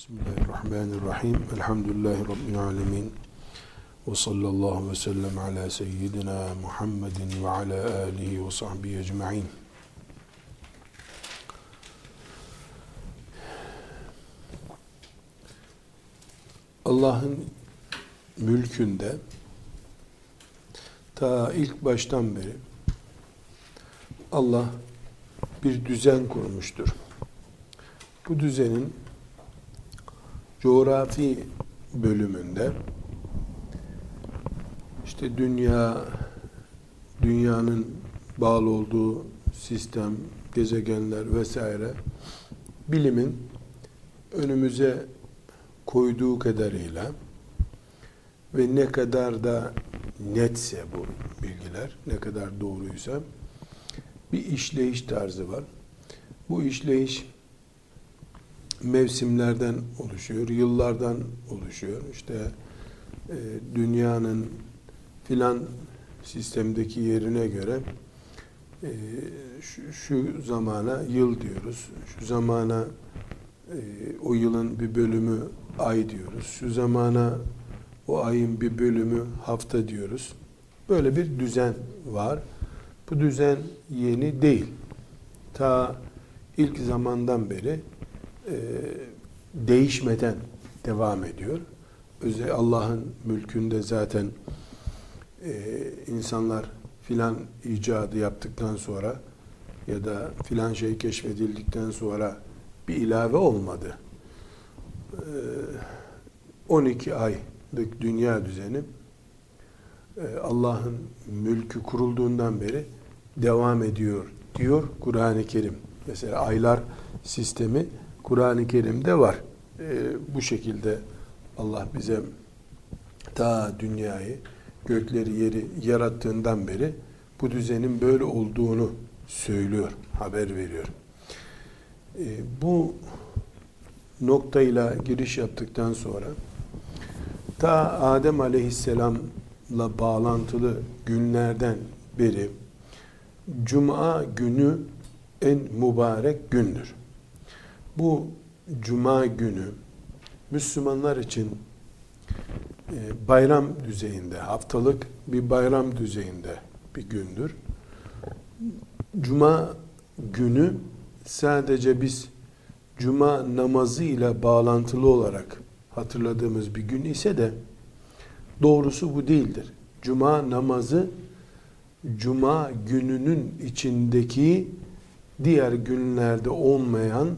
Bismillahirrahmanirrahim. Elhamdülillahi Rabbil alemin. Ve sallallahu ve sellem ala seyyidina Muhammedin ve ala alihi ve sahbihi ecma'in. Allah'ın mülkünde ta ilk baştan beri Allah bir düzen kurmuştur. Bu düzenin coğrafi bölümünde işte dünya dünyanın bağlı olduğu sistem, gezegenler vesaire bilimin önümüze koyduğu kadarıyla ve ne kadar da netse bu bilgiler, ne kadar doğruysa bir işleyiş tarzı var. Bu işleyiş mevsimlerden oluşuyor, yıllardan oluşuyor. İşte e, dünyanın filan sistemdeki yerine göre e, şu, şu zamana yıl diyoruz. Şu zamana e, o yılın bir bölümü ay diyoruz. Şu zamana o ayın bir bölümü hafta diyoruz. Böyle bir düzen var. Bu düzen yeni değil. Ta ilk zamandan beri e, değişmeden devam ediyor. Allah'ın mülkünde zaten e, insanlar filan icadı yaptıktan sonra ya da filan şey keşfedildikten sonra bir ilave olmadı. E, 12 aylık dünya düzeni e, Allah'ın mülkü kurulduğundan beri devam ediyor diyor Kur'an-ı Kerim. Mesela aylar sistemi Kur'an-ı Kerim'de var. E, bu şekilde Allah bize ta dünyayı, gökleri, yeri yarattığından beri bu düzenin böyle olduğunu söylüyor, haber veriyor. E, bu noktayla giriş yaptıktan sonra ta Adem Aleyhisselam'la bağlantılı günlerden beri Cuma günü en mübarek gündür. Bu cuma günü Müslümanlar için e, bayram düzeyinde, haftalık bir bayram düzeyinde bir gündür. Cuma günü sadece biz cuma namazı ile bağlantılı olarak hatırladığımız bir gün ise de doğrusu bu değildir. Cuma namazı cuma gününün içindeki diğer günlerde olmayan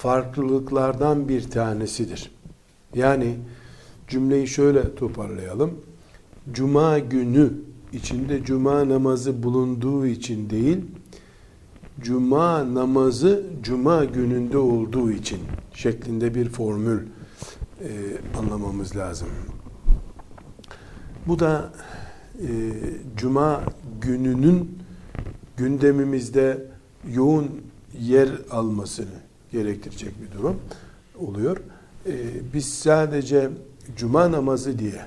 farklılıklardan bir tanesidir. Yani cümleyi şöyle toparlayalım. Cuma günü içinde cuma namazı bulunduğu için değil, cuma namazı cuma gününde olduğu için şeklinde bir formül e, anlamamız lazım. Bu da e, cuma gününün gündemimizde yoğun yer almasını gerektirecek bir durum oluyor. Ee, biz sadece cuma namazı diye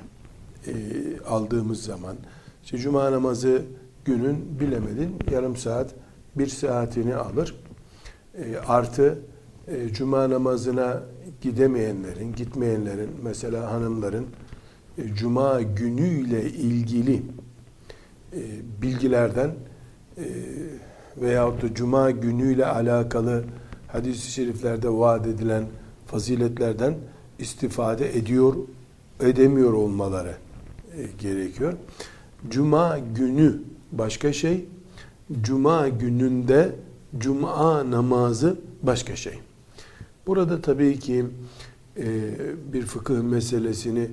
e, aldığımız zaman işte cuma namazı günün bilemedin yarım saat bir saatini alır. E, artı e, cuma namazına gidemeyenlerin, gitmeyenlerin mesela hanımların e, cuma günüyle ilgili e, bilgilerden e, veyahut da cuma günüyle alakalı hadis-i şeriflerde vaat edilen faziletlerden istifade ediyor, edemiyor olmaları e, gerekiyor. Cuma günü başka şey, cuma gününde cuma namazı başka şey. Burada tabii ki e, bir fıkıh meselesini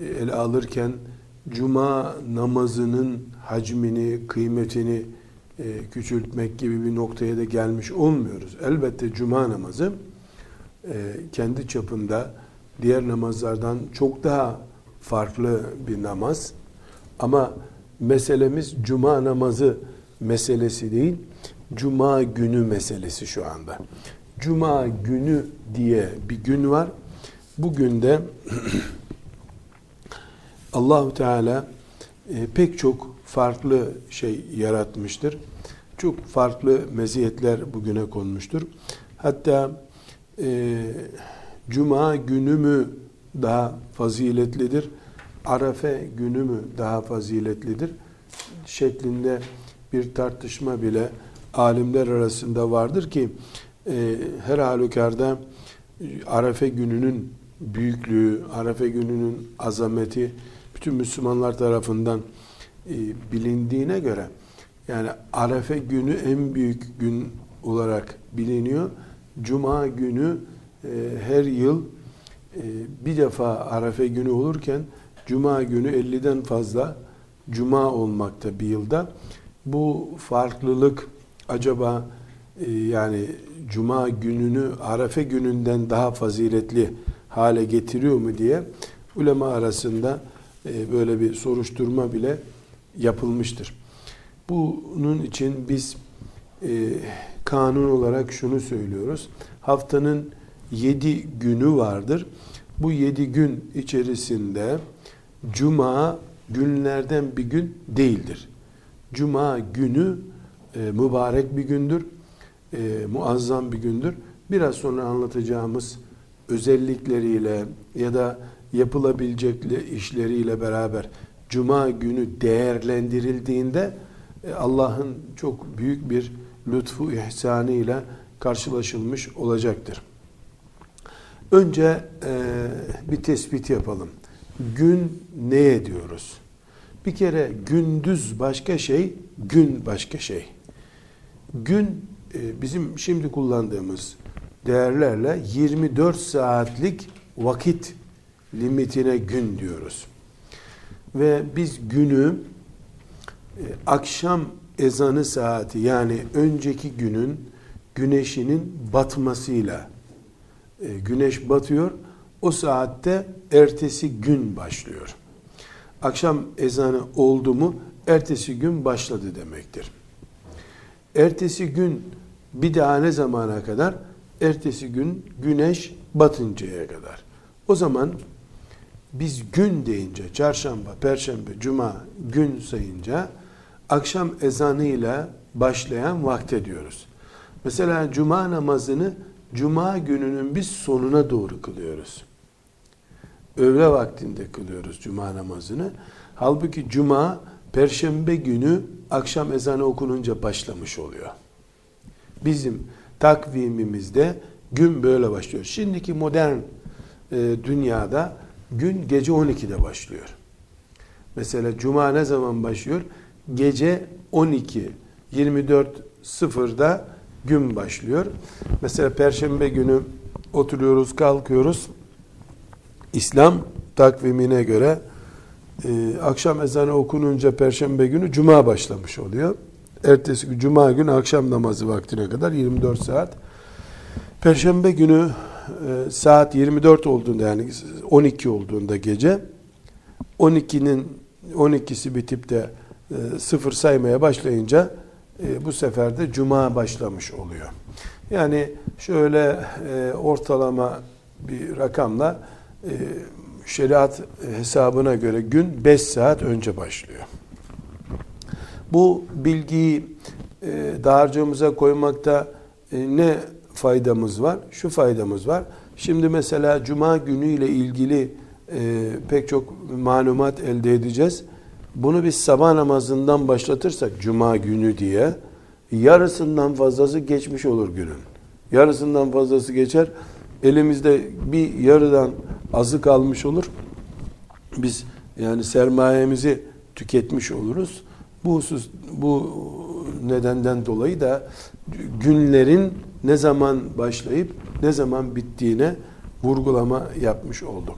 e, ele alırken cuma namazının hacmini, kıymetini e, küçültmek gibi bir noktaya da gelmiş olmuyoruz. Elbette cuma namazı e, kendi çapında diğer namazlardan çok daha farklı bir namaz. Ama meselemiz cuma namazı meselesi değil, cuma günü meselesi şu anda. Cuma günü diye bir gün var. Bugün de Allahu Teala e, pek çok farklı şey yaratmıştır. Çok farklı meziyetler bugüne konmuştur. Hatta e, Cuma günü mü daha faziletlidir? Arefe günü mü daha faziletlidir? Şeklinde bir tartışma bile alimler arasında vardır ki e, her halükarda Arefe gününün büyüklüğü, Arefe gününün azameti bütün Müslümanlar tarafından e, bilindiğine göre yani Arefe günü en büyük gün olarak biliniyor. Cuma günü e, her yıl e, bir defa Arefe günü olurken Cuma günü 50'den fazla Cuma olmakta bir yılda. Bu farklılık acaba e, yani Cuma gününü Arefe gününden daha faziletli hale getiriyor mu diye ulema arasında e, böyle bir soruşturma bile yapılmıştır. Bunun için biz e, kanun olarak şunu söylüyoruz. Haftanın yedi günü vardır. Bu yedi gün içerisinde Cuma günlerden bir gün değildir. Cuma günü e, mübarek bir gündür. E, muazzam bir gündür. Biraz sonra anlatacağımız özellikleriyle ya da yapılabilecek işleriyle beraber Cuma günü değerlendirildiğinde Allah'ın çok büyük bir lütfu ihsanı ile karşılaşılmış olacaktır. Önce e, bir tespit yapalım. Gün neye diyoruz? Bir kere gündüz başka şey, gün başka şey. Gün e, bizim şimdi kullandığımız değerlerle 24 saatlik vakit limitine gün diyoruz. Ve biz günü e, akşam ezanı saati yani önceki günün güneşinin batmasıyla e, güneş batıyor. O saatte ertesi gün başlıyor. Akşam ezanı oldu mu ertesi gün başladı demektir. Ertesi gün bir daha ne zamana kadar? Ertesi gün güneş batıncaya kadar. O zaman biz gün deyince çarşamba, perşembe, cuma gün sayınca akşam ezanıyla başlayan vakte diyoruz. Mesela cuma namazını cuma gününün biz sonuna doğru kılıyoruz. Öğle vaktinde kılıyoruz cuma namazını. Halbuki cuma perşembe günü akşam ezanı okununca başlamış oluyor. Bizim takvimimizde gün böyle başlıyor. Şimdiki modern e, dünyada gün gece 12'de başlıyor. Mesela cuma ne zaman başlıyor? Gece 12 24.00'da gün başlıyor. Mesela perşembe günü oturuyoruz, kalkıyoruz. İslam takvimine göre e, akşam ezanı okununca perşembe günü cuma başlamış oluyor. Ertesi gün cuma günü akşam namazı vaktine kadar 24 saat. Perşembe günü e, saat 24 olduğunda yani 12 olduğunda gece 12'nin 12'si bitip de e, sıfır saymaya başlayınca e, bu sefer de cuma başlamış oluyor. Yani şöyle e, ortalama bir rakamla şeriat hesabına göre gün 5 saat önce başlıyor. Bu bilgiyi e, dağarcığımıza koymakta ne faydamız var? Şu faydamız var. Şimdi mesela cuma günü ile ilgili pek çok malumat elde edeceğiz. Bunu biz sabah namazından başlatırsak cuma günü diye yarısından fazlası geçmiş olur günün. Yarısından fazlası geçer. Elimizde bir yarıdan azı kalmış olur. Biz yani sermayemizi tüketmiş oluruz. Bu husus, bu nedenden dolayı da günlerin ne zaman başlayıp ne zaman bittiğine vurgulama yapmış olduk.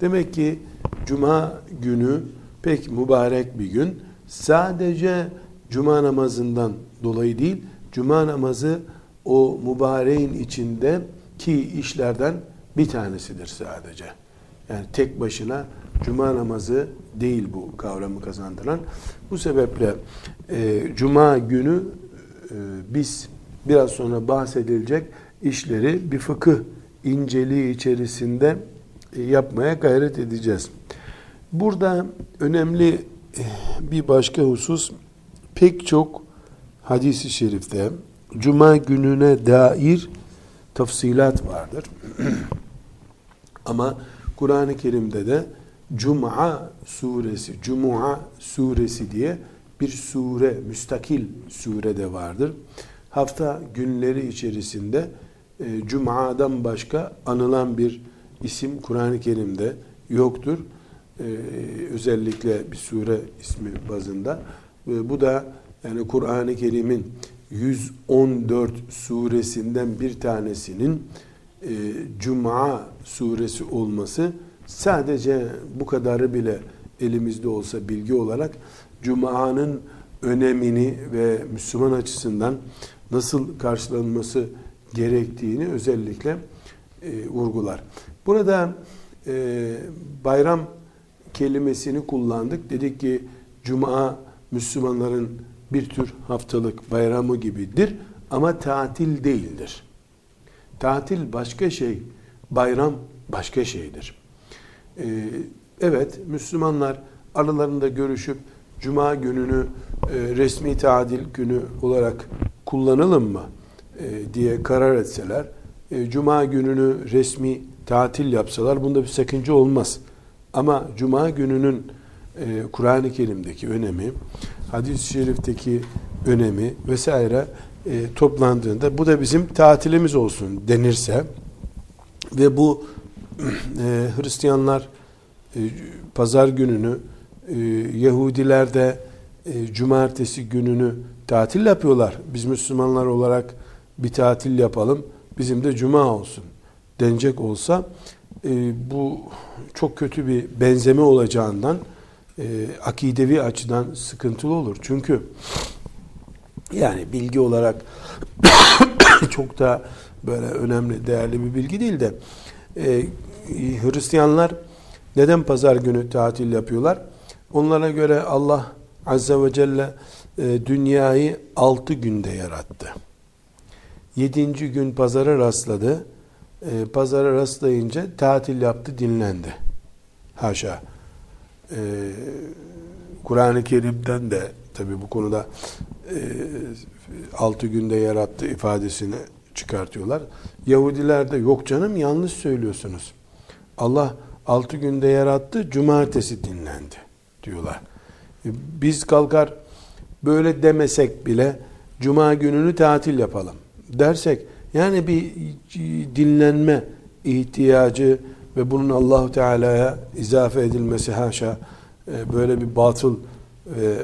Demek ki cuma günü pek mübarek bir gün. Sadece cuma namazından dolayı değil, cuma namazı o mübareğin içinde ki işlerden bir tanesidir sadece. Yani tek başına cuma namazı değil bu kavramı kazandıran. Bu sebeple e, cuma günü e, biz biraz sonra bahsedilecek işleri bir fıkıh inceliği içerisinde e, yapmaya gayret edeceğiz. Burada önemli e, bir başka husus pek çok hadisi şerifte cuma gününe dair tafsilat vardır. Ama Kur'an-ı Kerim'de de Cuma suresi, Cuma suresi diye bir sure, müstakil sure de vardır. Hafta günleri içerisinde e, Cuma'dan başka anılan bir isim Kur'an-ı Kerim'de yoktur. E, özellikle bir sure ismi bazında. E, bu da yani Kur'an-ı Kerim'in 114 suresinden bir tanesinin e, Cuma suresi olması sadece bu kadarı bile elimizde olsa bilgi olarak Cuma'nın önemini ve Müslüman açısından nasıl karşılanması gerektiğini özellikle e, vurgular. Burada e, bayram kelimesini kullandık. Dedik ki Cuma Müslümanların bir tür haftalık bayramı gibidir ama tatil değildir. Tatil başka şey, bayram başka şeydir. Ee, evet, Müslümanlar aralarında görüşüp Cuma gününü e, resmi tatil günü olarak kullanalım mı e, diye karar etseler, e, Cuma gününü resmi tatil yapsalar bunda bir sakınca olmaz. Ama Cuma gününün e, Kur'an-ı Kerim'deki önemi, hadis-i şerifteki önemi vesaire e, toplandığında bu da bizim tatilimiz olsun denirse ve bu e, Hristiyanlar e, pazar gününü e, Yahudiler de e, cumartesi gününü tatil yapıyorlar. Biz Müslümanlar olarak bir tatil yapalım. Bizim de cuma olsun denecek olsa e, bu çok kötü bir benzeme olacağından e, akidevi açıdan sıkıntılı olur. Çünkü yani bilgi olarak çok da böyle önemli, değerli bir bilgi değil de e, Hristiyanlar neden pazar günü tatil yapıyorlar? Onlara göre Allah Azze ve Celle e, dünyayı altı günde yarattı. Yedinci gün pazara rastladı. E, pazara rastlayınca tatil yaptı, dinlendi. Haşa. E, Kur'an-ı Kerim'den de tabi bu konuda e, altı günde yarattı ifadesini çıkartıyorlar. Yahudiler de yok canım yanlış söylüyorsunuz. Allah altı günde yarattı, cumartesi dinlendi diyorlar. E, biz kalkar böyle demesek bile cuma gününü tatil yapalım dersek yani bir dinlenme ihtiyacı ve bunun Allahu Teala'ya izafe edilmesi haşa e, böyle bir batıl e,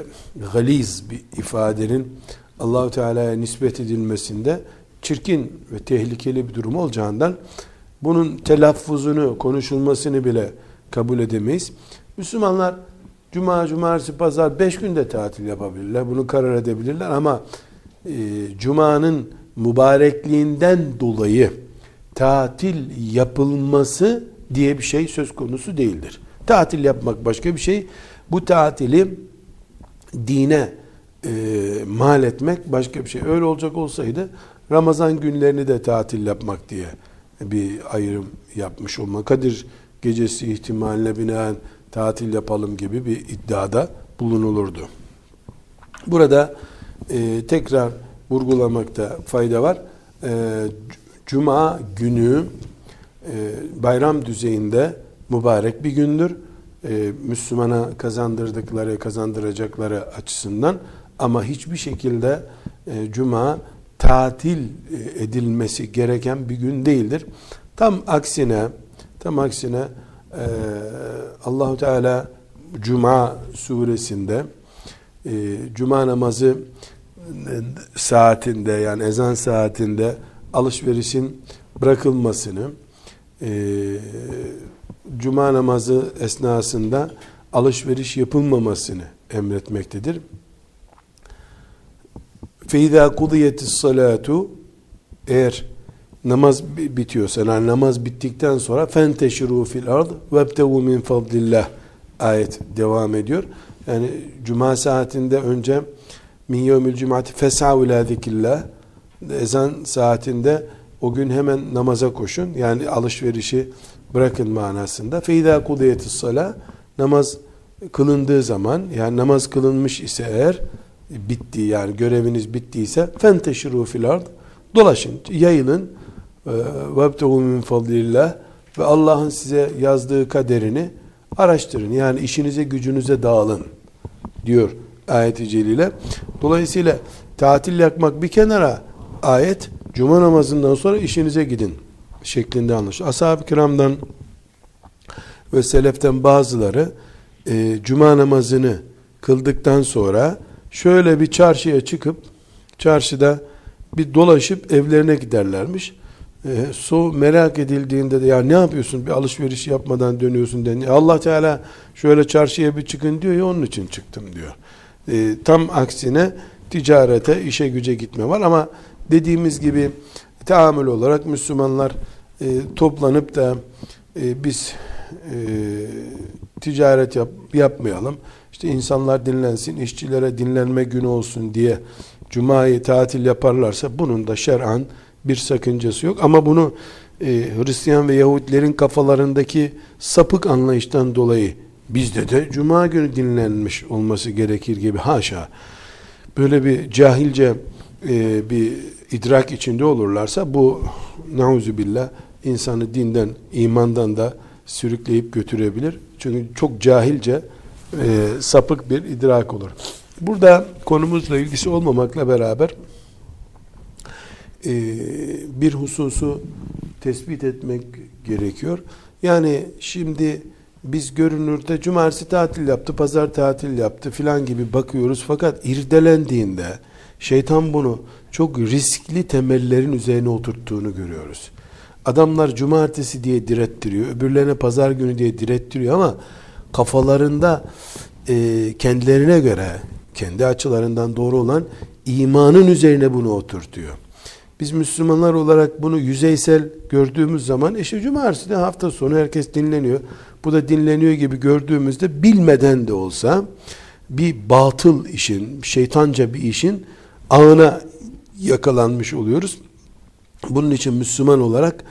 galiz bir ifadenin Allahu Teala'ya nispet edilmesinde çirkin ve tehlikeli bir durum olacağından bunun telaffuzunu, konuşulmasını bile kabul edemeyiz. Müslümanlar Cuma, Cumartesi, Pazar beş günde tatil yapabilirler. Bunu karar edebilirler ama e, Cuma'nın mübarekliğinden dolayı tatil yapılması diye bir şey söz konusu değildir. Tatil yapmak başka bir şey. Bu tatili dine e, mal etmek başka bir şey. Öyle olacak olsaydı Ramazan günlerini de tatil yapmak diye bir ayrım yapmış olma. Kadir gecesi ihtimaline binaen tatil yapalım gibi bir iddiada bulunulurdu. Burada e, tekrar vurgulamakta fayda var. E, Cuma günü e, bayram düzeyinde mübarek bir gündür. E, Müslümana kazandırdıkları, kazandıracakları açısından ama hiçbir şekilde e, Cuma tatil e, edilmesi gereken bir gün değildir. Tam aksine, tam aksine Allahu Teala Cuma suresinde Cuma namazı saatinde yani ezan saatinde alışverişin bırakılmasını e, cuma namazı esnasında alışveriş yapılmamasını emretmektedir. Feyda kudiyetis salatu eğer namaz bitiyorsa yani namaz bittikten sonra fenteşiru fil ard vebtevu min fadlillah ayet devam ediyor. Yani cuma saatinde önce min yevmil cumati fes'av ila ezan saatinde o gün hemen namaza koşun. Yani alışverişi bırakın manasında. Feyda kudiyetis sala namaz kılındığı zaman yani namaz kılınmış ise eğer bitti yani göreviniz bittiyse fenteşiru fil ard dolaşın, yayılın. Vebtehu min fadlillah ve Allah'ın size yazdığı kaderini araştırın. Yani işinize gücünüze dağılın diyor ayet-i celile. Dolayısıyla tatil yapmak bir kenara ayet cuma namazından sonra işinize gidin şeklinde anlaşılıyor. Ashab-ı kiramdan ve seleften bazıları e, cuma namazını kıldıktan sonra şöyle bir çarşıya çıkıp çarşıda bir dolaşıp evlerine giderlermiş. E, so merak edildiğinde de ya ne yapıyorsun bir alışveriş yapmadan dönüyorsun den. Allah Teala şöyle çarşıya bir çıkın diyor ya onun için çıktım diyor. E, tam aksine ticarete, işe güce gitme var ama dediğimiz gibi tahammül olarak Müslümanlar e, toplanıp da e, biz e, ticaret yap, yapmayalım. İşte insanlar dinlensin, işçilere dinlenme günü olsun diye Cuma'yı tatil yaparlarsa bunun da şer'an bir sakıncası yok. Ama bunu e, Hristiyan ve Yahudilerin kafalarındaki sapık anlayıştan dolayı bizde de Cuma günü dinlenmiş olması gerekir gibi haşa. Böyle bir cahilce e, bir idrak içinde olurlarsa bu billah insanı dinden, imandan da sürükleyip götürebilir. Çünkü çok cahilce e, sapık bir idrak olur. Burada konumuzla ilgisi olmamakla beraber e, bir hususu tespit etmek gerekiyor. Yani şimdi biz görünürde cumartesi tatil yaptı, pazar tatil yaptı filan gibi bakıyoruz. Fakat irdelendiğinde şeytan bunu çok riskli temellerin üzerine oturttuğunu görüyoruz. Adamlar cumartesi diye direttiriyor, öbürlerine pazar günü diye direttiriyor ama kafalarında e, kendilerine göre, kendi açılarından doğru olan imanın üzerine bunu oturtuyor. Biz Müslümanlar olarak bunu yüzeysel gördüğümüz zaman işte cumartesi de hafta sonu herkes dinleniyor. Bu da dinleniyor gibi gördüğümüzde bilmeden de olsa bir batıl işin, şeytanca bir işin ağına yakalanmış oluyoruz. Bunun için Müslüman olarak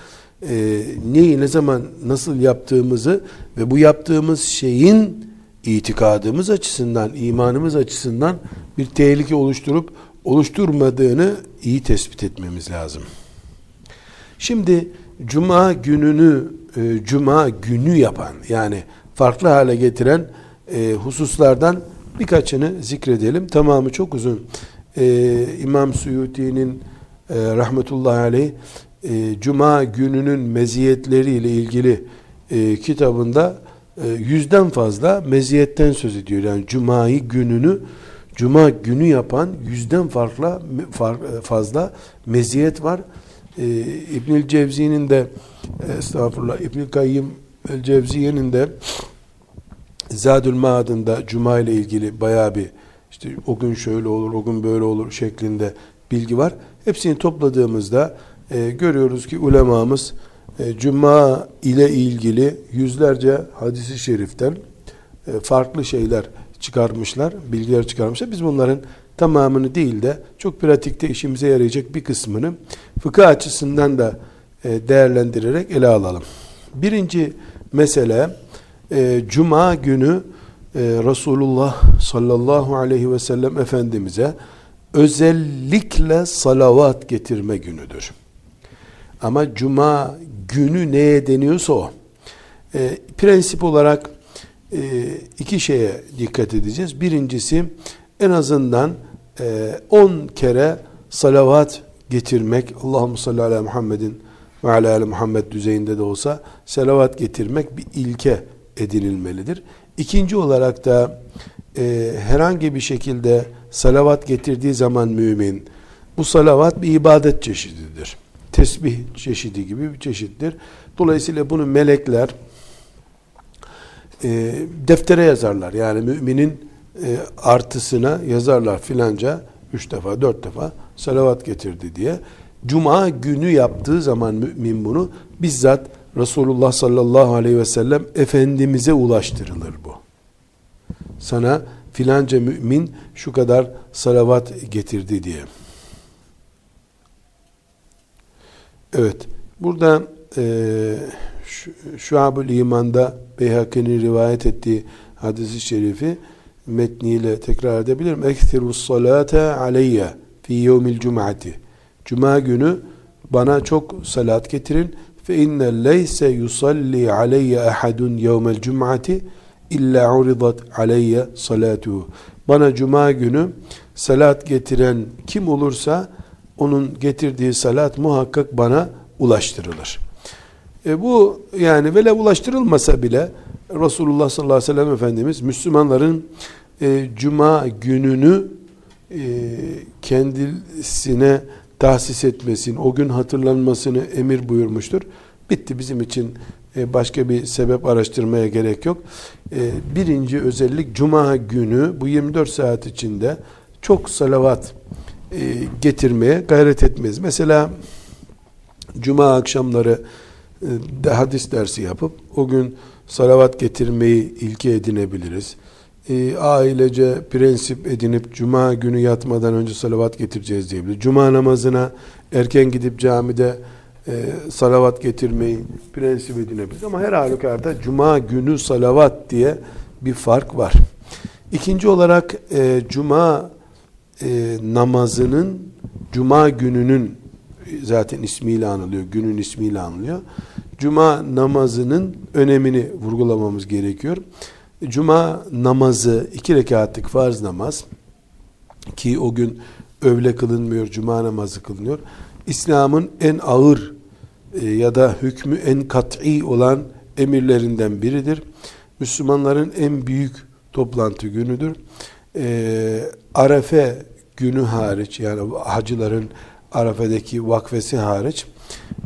e, neyi ne zaman nasıl yaptığımızı ve bu yaptığımız şeyin itikadımız açısından, imanımız açısından bir tehlike oluşturup oluşturmadığını iyi tespit etmemiz lazım. Şimdi cuma gününü e, cuma günü yapan yani farklı hale getiren e, hususlardan birkaçını zikredelim. Tamamı çok uzun. E, İmam Suyuti'nin e, rahmetullahi aleyh e, Cuma gününün meziyetleriyle ilgili e, kitabında e, yüzden fazla meziyetten söz ediyor. Yani Cuma'yı gününü Cuma günü yapan yüzden farklı e, fazla meziyet var. E, İbnül Cevzi'nin de estağfurullah İbnül Kayyim el Cevziye'nin de Zadül Maad'ında Cuma ile ilgili baya bir işte o gün şöyle olur, o gün böyle olur şeklinde bilgi var. Hepsini topladığımızda e, görüyoruz ki ulemamız e, Cuma ile ilgili yüzlerce hadisi şeriften e, farklı şeyler çıkarmışlar, bilgiler çıkarmışlar. Biz bunların tamamını değil de çok pratikte işimize yarayacak bir kısmını fıkıh açısından da e, değerlendirerek ele alalım. Birinci mesele e, Cuma günü e, Resulullah sallallahu aleyhi ve sellem Efendimiz'e özellikle salavat getirme günüdür. Ama cuma günü neye deniyorsa o. E, prensip olarak e, iki şeye dikkat edeceğiz. Birincisi en azından 10 e, kere salavat getirmek. Allahümme salli ala Muhammedin ve ala ali Muhammed düzeyinde de olsa salavat getirmek bir ilke edinilmelidir. İkinci olarak da e, herhangi bir şekilde salavat getirdiği zaman mümin bu salavat bir ibadet çeşididir tesbih çeşidi gibi bir çeşittir. Dolayısıyla bunu melekler e, deftere yazarlar. Yani müminin e, artısına yazarlar filanca üç defa, dört defa salavat getirdi diye. Cuma günü yaptığı zaman mümin bunu bizzat Resulullah sallallahu aleyhi ve sellem Efendimiz'e ulaştırılır bu. Sana filanca mümin şu kadar salavat getirdi diye. Evet. Burada e, Şuab-ül İman'da Beyhaki'nin rivayet ettiği hadisi şerifi metniyle tekrar edebilirim. Ekthirus salate aleyye fi yevmil cum'ati. Cuma günü bana çok salat getirin. fe inne leyse yusalli aleyye ahadun yevmel cum'ati illa uridat aleyye salatuhu. Bana cuma günü salat getiren kim olursa onun getirdiği salat muhakkak bana ulaştırılır. E bu yani vele ulaştırılmasa bile Resulullah sallallahu aleyhi ve sellem Efendimiz Müslümanların e, cuma gününü e, kendisine tahsis etmesini, o gün hatırlanmasını emir buyurmuştur. Bitti bizim için e, başka bir sebep araştırmaya gerek yok. Birinci özellik cuma günü bu 24 saat içinde çok salavat getirmeye gayret etmez. Mesela cuma akşamları de hadis dersi yapıp o gün salavat getirmeyi ilke edinebiliriz. Ailece prensip edinip cuma günü yatmadan önce salavat getireceğiz diyebiliriz. Cuma namazına erken gidip camide e, salavat getirmeyi prensip edinebilir. Ama her halükarda cuma günü salavat diye bir fark var. İkinci olarak e, cuma e, namazının cuma gününün zaten ismiyle anılıyor, günün ismiyle anılıyor. Cuma namazının önemini vurgulamamız gerekiyor. Cuma namazı iki rekatlık farz namaz ki o gün övle kılınmıyor, cuma namazı kılınıyor. İslam'ın en ağır e, ya da hükmü en kat'i olan emirlerinden biridir. Müslümanların en büyük toplantı günüdür. E, Arefe günü hariç yani hacıların Arafe'deki vakfesi hariç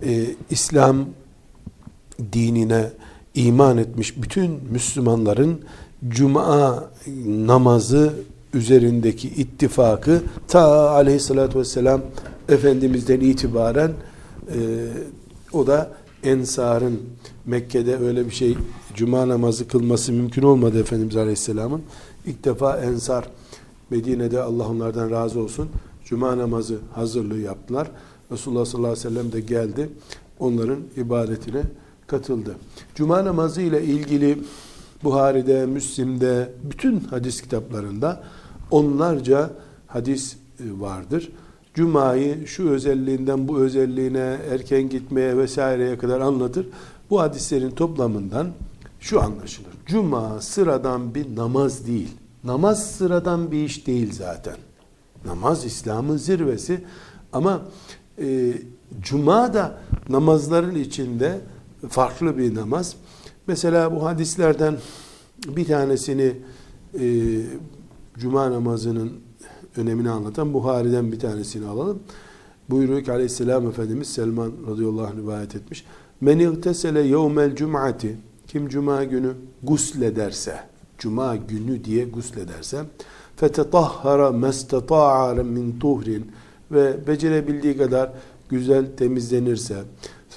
e, İslam dinine iman etmiş bütün Müslümanların Cuma namazı üzerindeki ittifakı ta aleyhissalatü vesselam Efendimiz'den itibaren e, o da Ensar'ın Mekke'de öyle bir şey cuma namazı kılması mümkün olmadı Efendimiz Aleyhisselam'ın. İlk defa Ensar Medine'de Allah onlardan razı olsun cuma namazı hazırlığı yaptılar. Resulullah sallallahu aleyhi ve sellem de geldi. Onların ibadetine katıldı. Cuma namazı ile ilgili Buhari'de, Müslim'de, bütün hadis kitaplarında onlarca hadis e, vardır. Cuma'yı şu özelliğinden bu özelliğine, erken gitmeye vesaireye kadar anlatır. Bu hadislerin toplamından şu anlaşılır. Cuma sıradan bir namaz değil. Namaz sıradan bir iş değil zaten. Namaz İslam'ın zirvesi ama e, Cuma da namazların içinde farklı bir namaz. Mesela bu hadislerden bir tanesini e, Cuma namazının önemini anlatan Buhari'den bir tanesini alalım. Buyuruyor ki aleyhisselam Efendimiz Selman radıyallahu anh rivayet etmiş. Men igtesele yevmel cum'ati kim cuma günü guslederse cuma günü diye guslederse fetetahhara mestata'a min tuhrin ve becerebildiği kadar güzel temizlenirse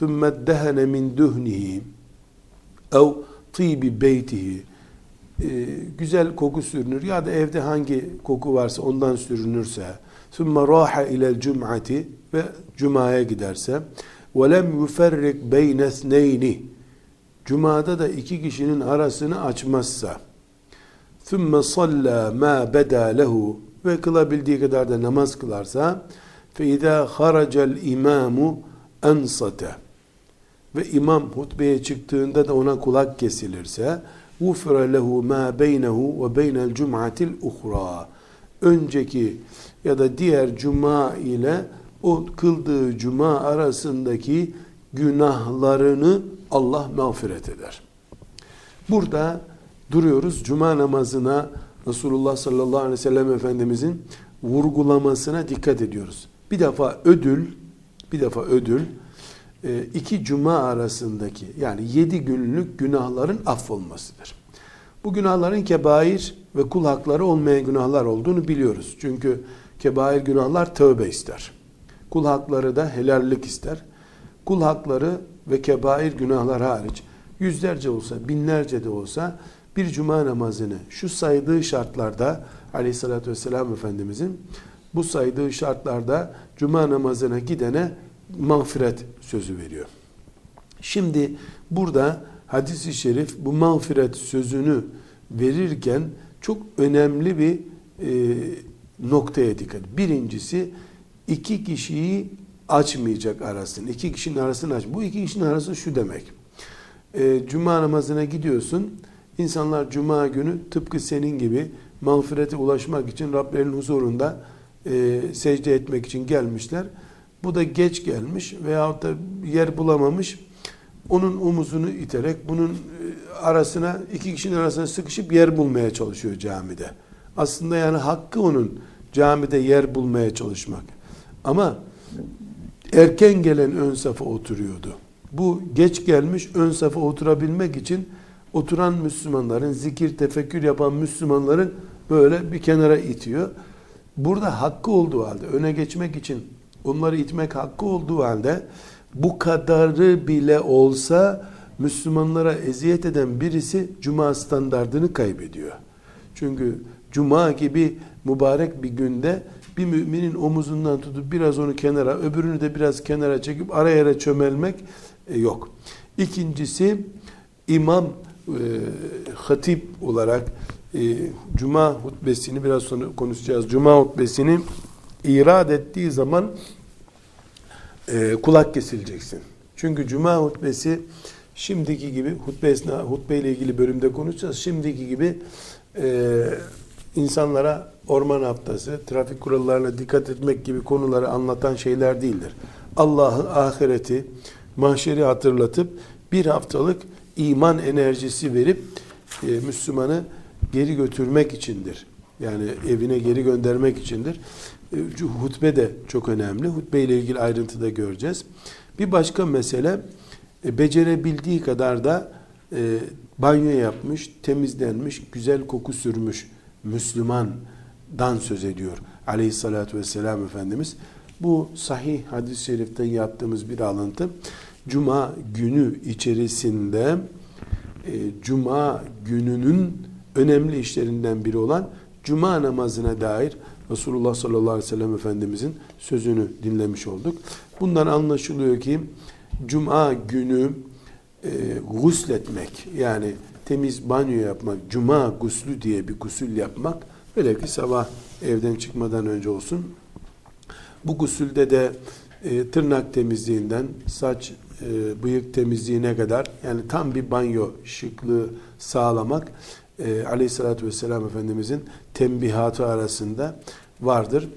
ثُمَّ dehene min duhnihi ev tibi beytihi e, güzel koku sürünür ya da evde hangi koku varsa ondan sürünürse ثُمَّ رَاحَ اِلَى الْجُمْعَةِ ve Cuma'ya giderse وَلَمْ يُفَرِّقْ بَيْنَ اثْنَيْنِ Cuma'da da iki kişinin arasını açmazsa ثُمَّ صَلَّى مَا بَدَى لَهُ ve kılabildiği kadar da namaz kılarsa فَاِذَا خَرَجَ الْاِمَامُ اَنْصَتَ ve imam hutbeye çıktığında da ona kulak kesilirse غُفْرَ لَهُ مَا بَيْنَهُ وَبَيْنَ الْجُمْعَةِ الْاُخْرَى Önceki ya da diğer cuma ile o kıldığı cuma arasındaki günahlarını Allah mağfiret eder. Burada duruyoruz. Cuma namazına Resulullah sallallahu aleyhi ve sellem Efendimizin vurgulamasına dikkat ediyoruz. Bir defa ödül, bir defa ödül, e, iki cuma arasındaki yani yedi günlük günahların affolmasıdır. Bu günahların kebair ve kul hakları olmayan günahlar olduğunu biliyoruz. Çünkü kebair günahlar tövbe ister. Kul hakları da helallik ister. Kul hakları ve kebair günahlar hariç yüzlerce olsa, binlerce de olsa bir cuma namazını şu saydığı şartlarda aleyhissalatü vesselam Efendimizin bu saydığı şartlarda cuma namazına gidene mağfiret sözü veriyor. Şimdi burada hadis-i şerif bu mağfiret sözünü verirken çok önemli bir e, noktaya dikkat. Birincisi iki kişiyi açmayacak arasını. İki kişinin arasını aç. Bu iki kişinin arası şu demek. E, cuma namazına gidiyorsun. İnsanlar cuma günü tıpkı senin gibi mağfirete ulaşmak için Rablerinin huzurunda e, secde etmek için gelmişler. Bu da geç gelmiş veyahut da yer bulamamış. Onun omuzunu iterek bunun e, arasına iki kişinin arasına sıkışıp yer bulmaya çalışıyor camide. Aslında yani hakkı onun camide yer bulmaya çalışmak. Ama erken gelen ön safa oturuyordu. Bu geç gelmiş ön safa oturabilmek için oturan Müslümanların, zikir, tefekkür yapan Müslümanların böyle bir kenara itiyor. Burada hakkı olduğu halde, öne geçmek için onları itmek hakkı olduğu halde bu kadarı bile olsa Müslümanlara eziyet eden birisi cuma standardını kaybediyor. Çünkü cuma gibi mübarek bir günde bir müminin omuzundan tutup biraz onu kenara, öbürünü de biraz kenara çekip ara yere çömelmek e, yok. İkincisi imam e, hatip olarak e, cuma hutbesini biraz sonra konuşacağız. Cuma hutbesini irad ettiği zaman e, kulak kesileceksin. Çünkü cuma hutbesi şimdiki gibi hutbe esna hutbe ile ilgili bölümde konuşacağız. Şimdiki gibi e, insanlara orman haftası, trafik kurallarına dikkat etmek gibi konuları anlatan şeyler değildir. Allah'ı, ahireti, mahşeri hatırlatıp bir haftalık iman enerjisi verip e, Müslümanı geri götürmek içindir. Yani evine geri göndermek içindir. E, hutbe de çok önemli. Hutbe ile ilgili ayrıntıda göreceğiz. Bir başka mesele e, becerebildiği kadar da e, banyo yapmış, temizlenmiş, güzel koku sürmüş Müslümandan söz ediyor. Aleyhissalatü vesselam Efendimiz. Bu sahih hadis-i şeriften yaptığımız bir alıntı. Cuma günü içerisinde Cuma gününün önemli işlerinden biri olan Cuma namazına dair Resulullah sallallahu aleyhi ve sellem Efendimizin sözünü dinlemiş olduk. Bundan anlaşılıyor ki Cuma günü e, gusletmek yani temiz banyo yapmak, cuma guslü diye bir gusül yapmak böyle ki sabah evden çıkmadan önce olsun. Bu gusülde de e, tırnak temizliğinden saç e, bıyık temizliğine kadar yani tam bir banyo şıklığı sağlamak e, aleyhissalatü vesselam Efendimizin tembihatı arasında vardır.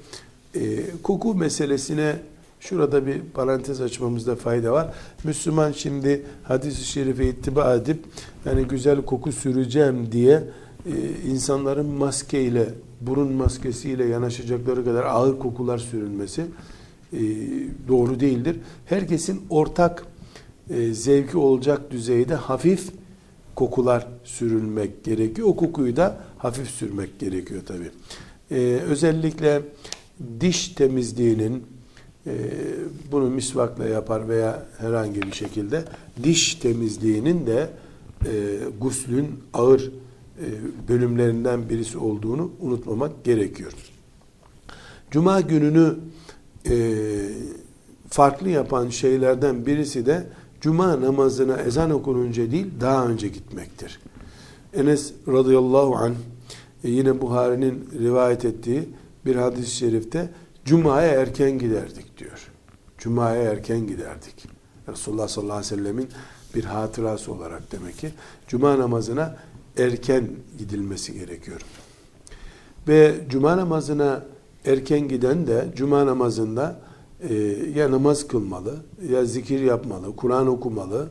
E, koku meselesine şurada bir parantez açmamızda fayda var. Müslüman şimdi hadis-i şerife ittiba edip yani güzel koku süreceğim diye e, insanların maskeyle, burun maskesiyle yanaşacakları kadar ağır kokular sürülmesi e, doğru değildir. Herkesin ortak e, zevki olacak düzeyde hafif kokular sürülmek gerekiyor. O kokuyu da hafif sürmek gerekiyor tabi. Ee, özellikle diş temizliğinin e, bunu misvakla yapar veya herhangi bir şekilde diş temizliğinin de e, guslün ağır e, bölümlerinden birisi olduğunu unutmamak gerekiyor. Cuma gününü e, farklı yapan şeylerden birisi de cuma namazına ezan okununca değil daha önce gitmektir. Enes radıyallahu anh e, yine Buhari'nin rivayet ettiği bir hadis-i şerifte Cuma'ya erken giderdik diyor. Cuma'ya erken giderdik. Resulullah sallallahu aleyhi ve sellemin bir hatırası olarak demek ki Cuma namazına erken gidilmesi gerekiyor. Ve Cuma namazına erken giden de Cuma namazında e, ya namaz kılmalı, ya zikir yapmalı, Kur'an okumalı.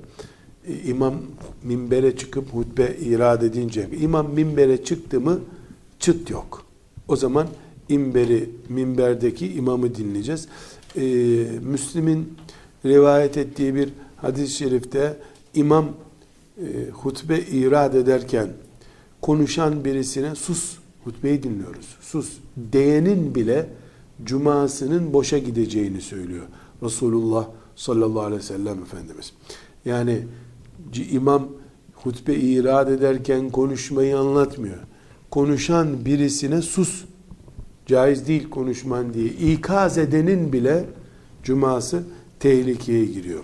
E, imam minbere çıkıp hutbe irad edince, imam minbere çıktı mı çıt yok. O zaman imberi, minberdeki imamı dinleyeceğiz. E, Müslim'in rivayet ettiği bir hadis-i şerifte imam e, hutbe irad ederken konuşan birisine sus hutbeyi dinliyoruz. Sus diyenin bile cumasının boşa gideceğini söylüyor. Resulullah sallallahu aleyhi ve sellem Efendimiz. Yani imam hutbe irad ederken konuşmayı anlatmıyor. Konuşan birisine sus, caiz değil konuşman diye ikaz edenin bile cuması tehlikeye giriyor.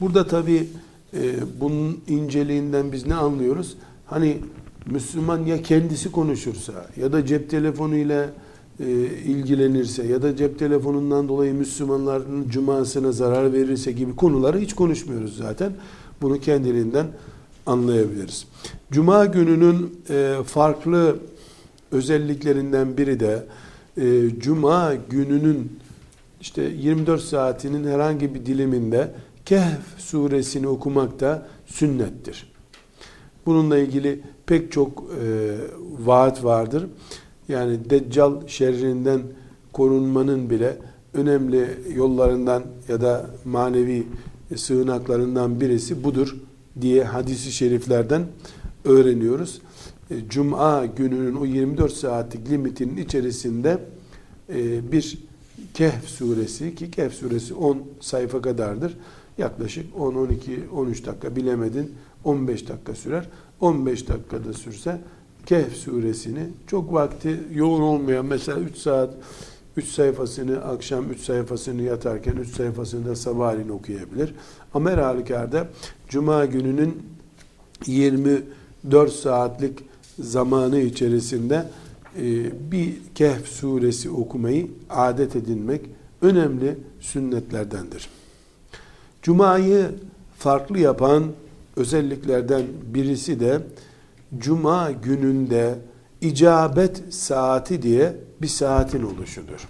Burada tabi e, bunun inceliğinden biz ne anlıyoruz? Hani Müslüman ya kendisi konuşursa ya da cep telefonuyla e, ilgilenirse ya da cep telefonundan dolayı Müslümanların cumasına zarar verirse gibi konuları hiç konuşmuyoruz zaten. Bunu kendiliğinden anlayabiliriz. Cuma gününün e, farklı özelliklerinden biri de e, Cuma gününün işte 24 saatinin herhangi bir diliminde Kehf suresini okumak da sünnettir. Bununla ilgili pek çok e, vaat vardır. Yani Deccal şerrinden korunmanın bile önemli yollarından ya da manevi sığınaklarından birisi budur diye hadisi şeriflerden öğreniyoruz. E, Cuma gününün o 24 saatlik limitinin içerisinde e, bir Kehf suresi ki Kehf suresi 10 sayfa kadardır. Yaklaşık 10, 12, 13 dakika bilemedin 15 dakika sürer. 15 dakikada sürse Kehf suresini çok vakti yoğun olmayan mesela 3 saat 3 sayfasını akşam 3 sayfasını yatarken 3 sayfasını da sabahleyin okuyabilir. Ama her halükarda Cuma gününün 24 saatlik zamanı içerisinde e, bir Kehf suresi okumayı adet edinmek önemli sünnetlerdendir. Cuma'yı farklı yapan özelliklerden birisi de Cuma gününde icabet saati diye bir saatin oluşudur.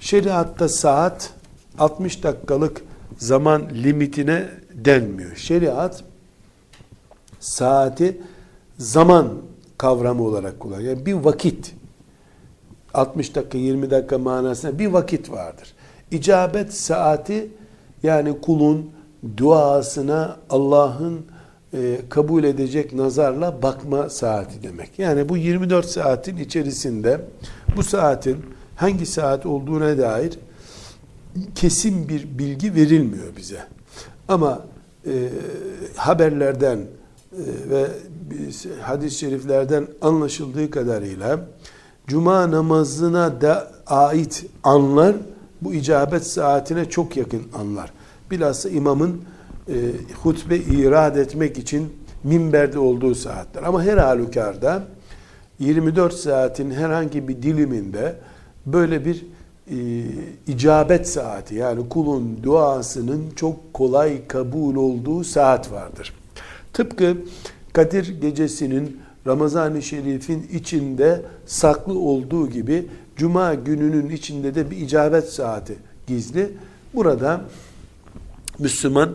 Şeriatta saat 60 dakikalık zaman limitine denmiyor. Şeriat saati zaman kavramı olarak kullanıyor. Yani bir vakit 60 dakika 20 dakika manasında bir vakit vardır. İcabet saati yani kulun duasına Allah'ın e, kabul edecek nazarla bakma saati demek. Yani bu 24 saatin içerisinde bu saatin hangi saat olduğuna dair kesin bir bilgi verilmiyor bize. Ama e, haberlerden e, ve hadis-i şeriflerden anlaşıldığı kadarıyla cuma namazına da ait anlar bu icabet saatine çok yakın anlar. Bilhassa imamın e, hutbe irad etmek için minberde olduğu saatler. Ama her halükarda 24 saatin herhangi bir diliminde böyle bir e, icabet saati yani kulun duasının çok kolay kabul olduğu saat vardır. Tıpkı Kadir gecesinin Ramazan-ı Şerif'in içinde saklı olduğu gibi Cuma gününün içinde de bir icabet saati gizli. Burada Müslüman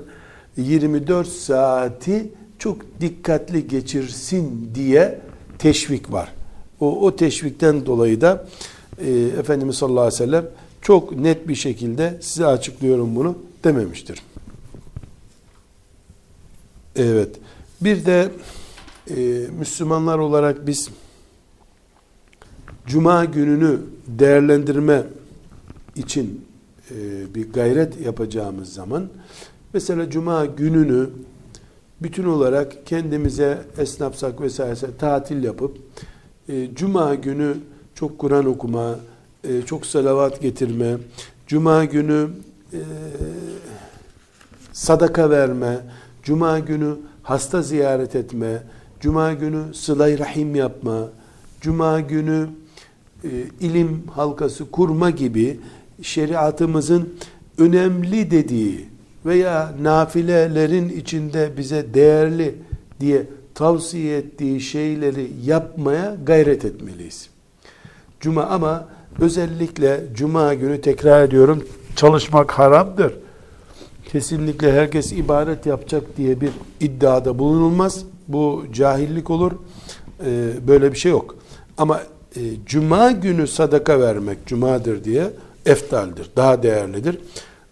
24 saati çok dikkatli geçirsin diye teşvik var. O, o teşvikten dolayı da e, Efendimiz sallallahu aleyhi ve sellem çok net bir şekilde size açıklıyorum bunu dememiştir. Evet. Bir de e, Müslümanlar olarak biz Cuma gününü değerlendirme için e, bir gayret yapacağımız zaman mesela Cuma gününü bütün olarak kendimize esnafsak vesaire tatil yapıp e, Cuma günü çok Kur'an okuma, e, çok salavat getirme, Cuma günü e, sadaka verme, Cuma günü hasta ziyaret etme, Cuma günü sıla rahim yapma, Cuma günü e, ilim halkası kurma gibi şeriatımızın önemli dediği veya nafilelerin içinde bize değerli diye tavsiye ettiği şeyleri yapmaya gayret etmeliyiz. Cuma ama özellikle cuma günü tekrar ediyorum çalışmak haramdır. Kesinlikle herkes ibadet yapacak diye bir iddiada bulunulmaz. Bu cahillik olur. Ee, böyle bir şey yok. Ama e, cuma günü sadaka vermek cumadır diye eftaldir, daha değerlidir.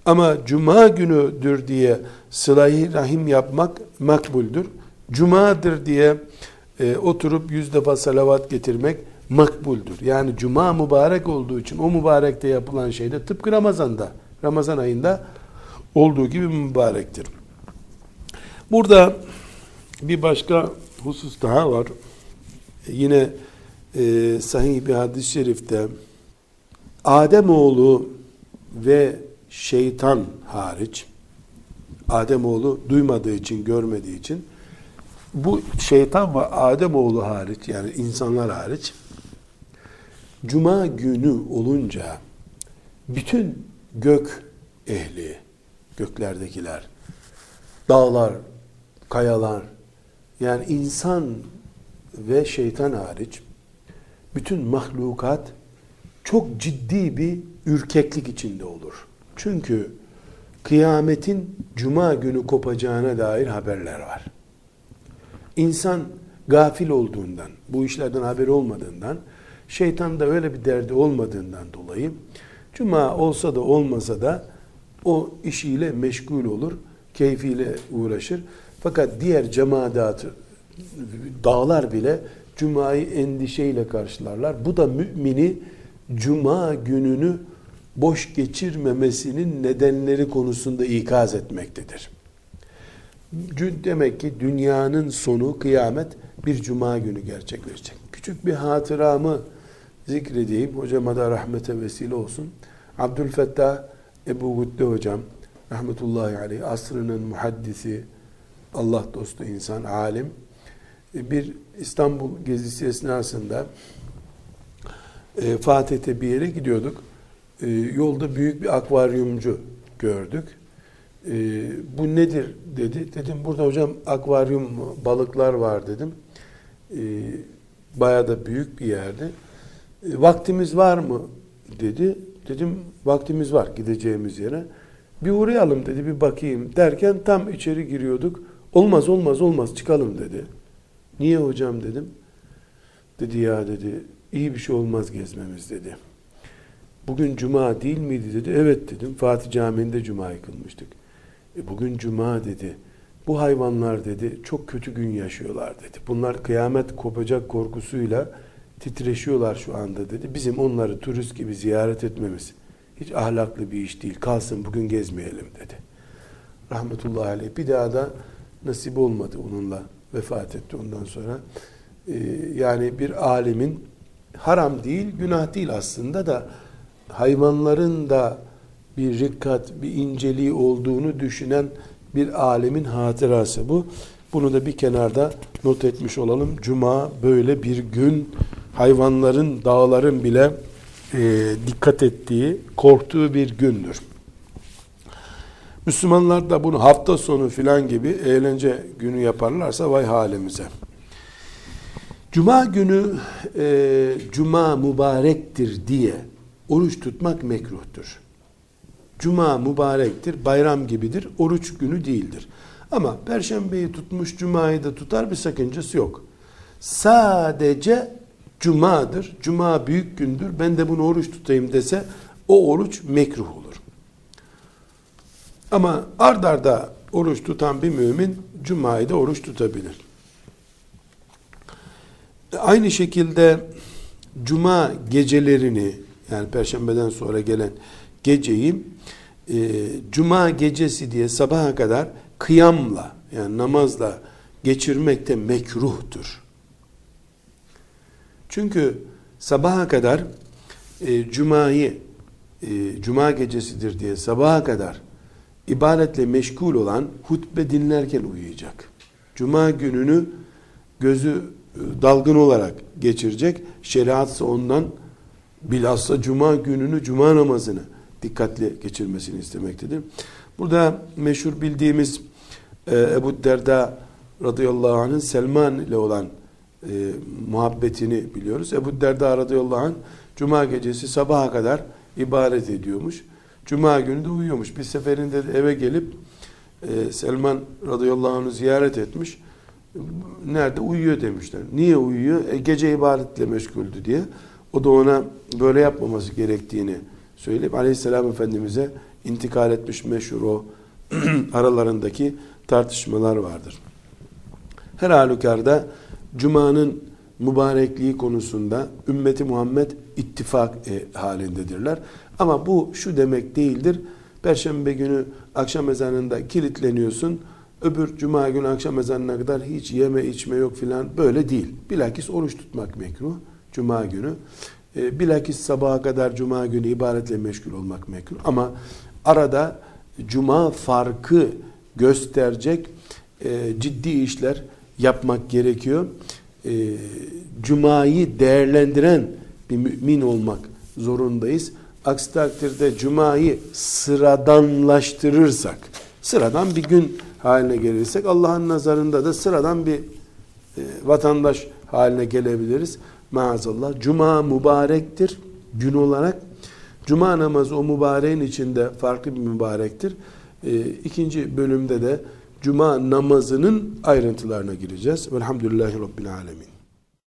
Ama cuma günüdür diye sılayı rahim yapmak makbuldür. Cumadır diye e, oturup yüz defa salavat getirmek makbuldür. Yani cuma mübarek olduğu için o mübarekte yapılan şey de tıpkı Ramazan'da, Ramazan ayında olduğu gibi mübarektir. Burada bir başka husus daha var. Yine e, sahih bir hadis-i şerifte Ademoğlu ve şeytan hariç Ademoğlu duymadığı için, görmediği için bu şeytan ve Ademoğlu hariç yani insanlar hariç Cuma günü olunca bütün gök ehli, göklerdekiler, dağlar, kayalar, yani insan ve şeytan hariç bütün mahlukat çok ciddi bir ürkeklik içinde olur. Çünkü kıyametin cuma günü kopacağına dair haberler var. İnsan gafil olduğundan, bu işlerden haberi olmadığından, şeytan da öyle bir derdi olmadığından dolayı cuma olsa da olmasa da o işiyle meşgul olur, keyfiyle uğraşır. Fakat diğer cemaat dağlar bile cumayı endişeyle karşılarlar. Bu da mümini cuma gününü boş geçirmemesinin nedenleri konusunda ikaz etmektedir. Demek ki dünyanın sonu kıyamet bir cuma günü gerçekleşecek. Küçük bir hatıramı zikredeyim. Hocama da rahmete vesile olsun. Abdülfettah Ebu Gütte hocam rahmetullahi aleyh asrının muhaddisi Allah dostu insan, alim bir İstanbul gezisi esnasında e, Fatih'te bir yere gidiyorduk. E, yolda büyük bir akvaryumcu gördük. E, bu nedir dedi. Dedim burada hocam akvaryum balıklar var dedim. E, Baya da büyük bir yerde. E, vaktimiz var mı dedi. Dedim vaktimiz var gideceğimiz yere. Bir uğrayalım dedi bir bakayım derken tam içeri giriyorduk. Olmaz olmaz olmaz çıkalım dedi. Niye hocam dedim. Dedi ya dedi iyi bir şey olmaz gezmemiz dedi. Bugün cuma değil miydi dedi. Evet dedim. Fatih Camii'nde cuma kılmıştık. E bugün cuma dedi. Bu hayvanlar dedi çok kötü gün yaşıyorlar dedi. Bunlar kıyamet kopacak korkusuyla titreşiyorlar şu anda dedi. Bizim onları turist gibi ziyaret etmemiz hiç ahlaklı bir iş değil. Kalsın bugün gezmeyelim dedi. Rahmetullahi aleyh. Bir daha da nasip olmadı onunla vefat etti ondan sonra. Ee, yani bir alimin haram değil, günah değil aslında da hayvanların da bir rikkat, bir inceliği olduğunu düşünen bir alimin hatırası bu. Bunu da bir kenarda not etmiş olalım. Cuma böyle bir gün hayvanların, dağların bile e, dikkat ettiği, korktuğu bir gündür. Müslümanlar da bunu hafta sonu filan gibi eğlence günü yaparlarsa vay halimize. Cuma günü e, cuma mübarektir diye oruç tutmak mekruhtur. Cuma mübarektir, bayram gibidir, oruç günü değildir. Ama perşembeyi tutmuş cumayı da tutar bir sakıncası yok. Sadece cumadır, cuma büyük gündür, ben de bunu oruç tutayım dese o oruç mekruh olur. Ama ard arda oruç tutan bir mümin cumayı da oruç tutabilir. Aynı şekilde cuma gecelerini yani perşembeden sonra gelen geceyi e, cuma gecesi diye sabaha kadar kıyamla yani namazla geçirmek de mekruhtur. Çünkü sabaha kadar e, cumayı e, cuma gecesidir diye sabaha kadar ibadetle meşgul olan hutbe dinlerken uyuyacak. Cuma gününü gözü e, dalgın olarak geçirecek. Şeriatsa ondan bilhassa cuma gününü, cuma namazını dikkatli geçirmesini istemektedir. Burada meşhur bildiğimiz e, Ebu Derda radıyallahu anh'ın Selman ile olan e, muhabbetini biliyoruz. Ebu Derda radıyallahu anh cuma gecesi sabaha kadar ibadet ediyormuş. Cuma günü de uyuyormuş. Bir seferinde de eve gelip e, Selman radıyallahu anh'ı ziyaret etmiş. Nerede? Uyuyor demişler. Niye uyuyor? E, gece ibadetle meşguldü diye. O da ona böyle yapmaması gerektiğini söyleyip aleyhisselam efendimize intikal etmiş meşhur o aralarındaki tartışmalar vardır. Her halükarda Cuma'nın mübarekliği konusunda ümmeti Muhammed ittifak e, halindedirler. Ama bu şu demek değildir. Perşembe günü akşam ezanında kilitleniyorsun. Öbür cuma günü akşam ezanına kadar hiç yeme içme yok filan böyle değil. Bilakis oruç tutmak mekruh cuma günü. E, bilakis sabaha kadar cuma günü ibadetle meşgul olmak mekruh. Ama arada cuma farkı gösterecek e, ciddi işler yapmak gerekiyor. E, cumayı değerlendiren bir mümin olmak zorundayız. Aksi takdirde cumayı sıradanlaştırırsak, sıradan bir gün haline gelirsek Allah'ın nazarında da sıradan bir e, vatandaş haline gelebiliriz. Maazallah. Cuma mübarektir gün olarak. Cuma namazı o mübareğin içinde farklı bir mübarektir. E, ikinci bölümde de Cuma namazının ayrıntılarına gireceğiz. Velhamdülillahi Rabbil Alemin.